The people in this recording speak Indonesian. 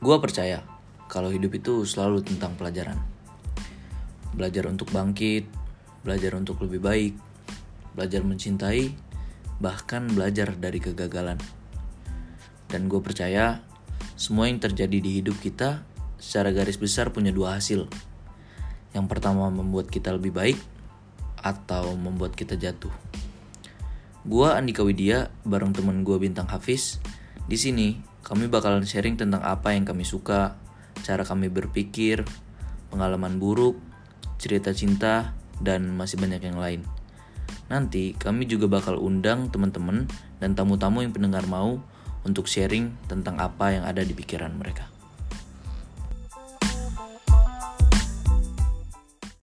Gua percaya kalau hidup itu selalu tentang pelajaran. Belajar untuk bangkit, belajar untuk lebih baik, belajar mencintai, bahkan belajar dari kegagalan. Dan gue percaya semua yang terjadi di hidup kita secara garis besar punya dua hasil. Yang pertama membuat kita lebih baik atau membuat kita jatuh. Gua Andika Widya bareng temen gue Bintang Hafiz. Di sini kami bakalan sharing tentang apa yang kami suka, cara kami berpikir, pengalaman buruk, cerita cinta, dan masih banyak yang lain. Nanti kami juga bakal undang teman-teman dan tamu-tamu yang pendengar mau untuk sharing tentang apa yang ada di pikiran mereka.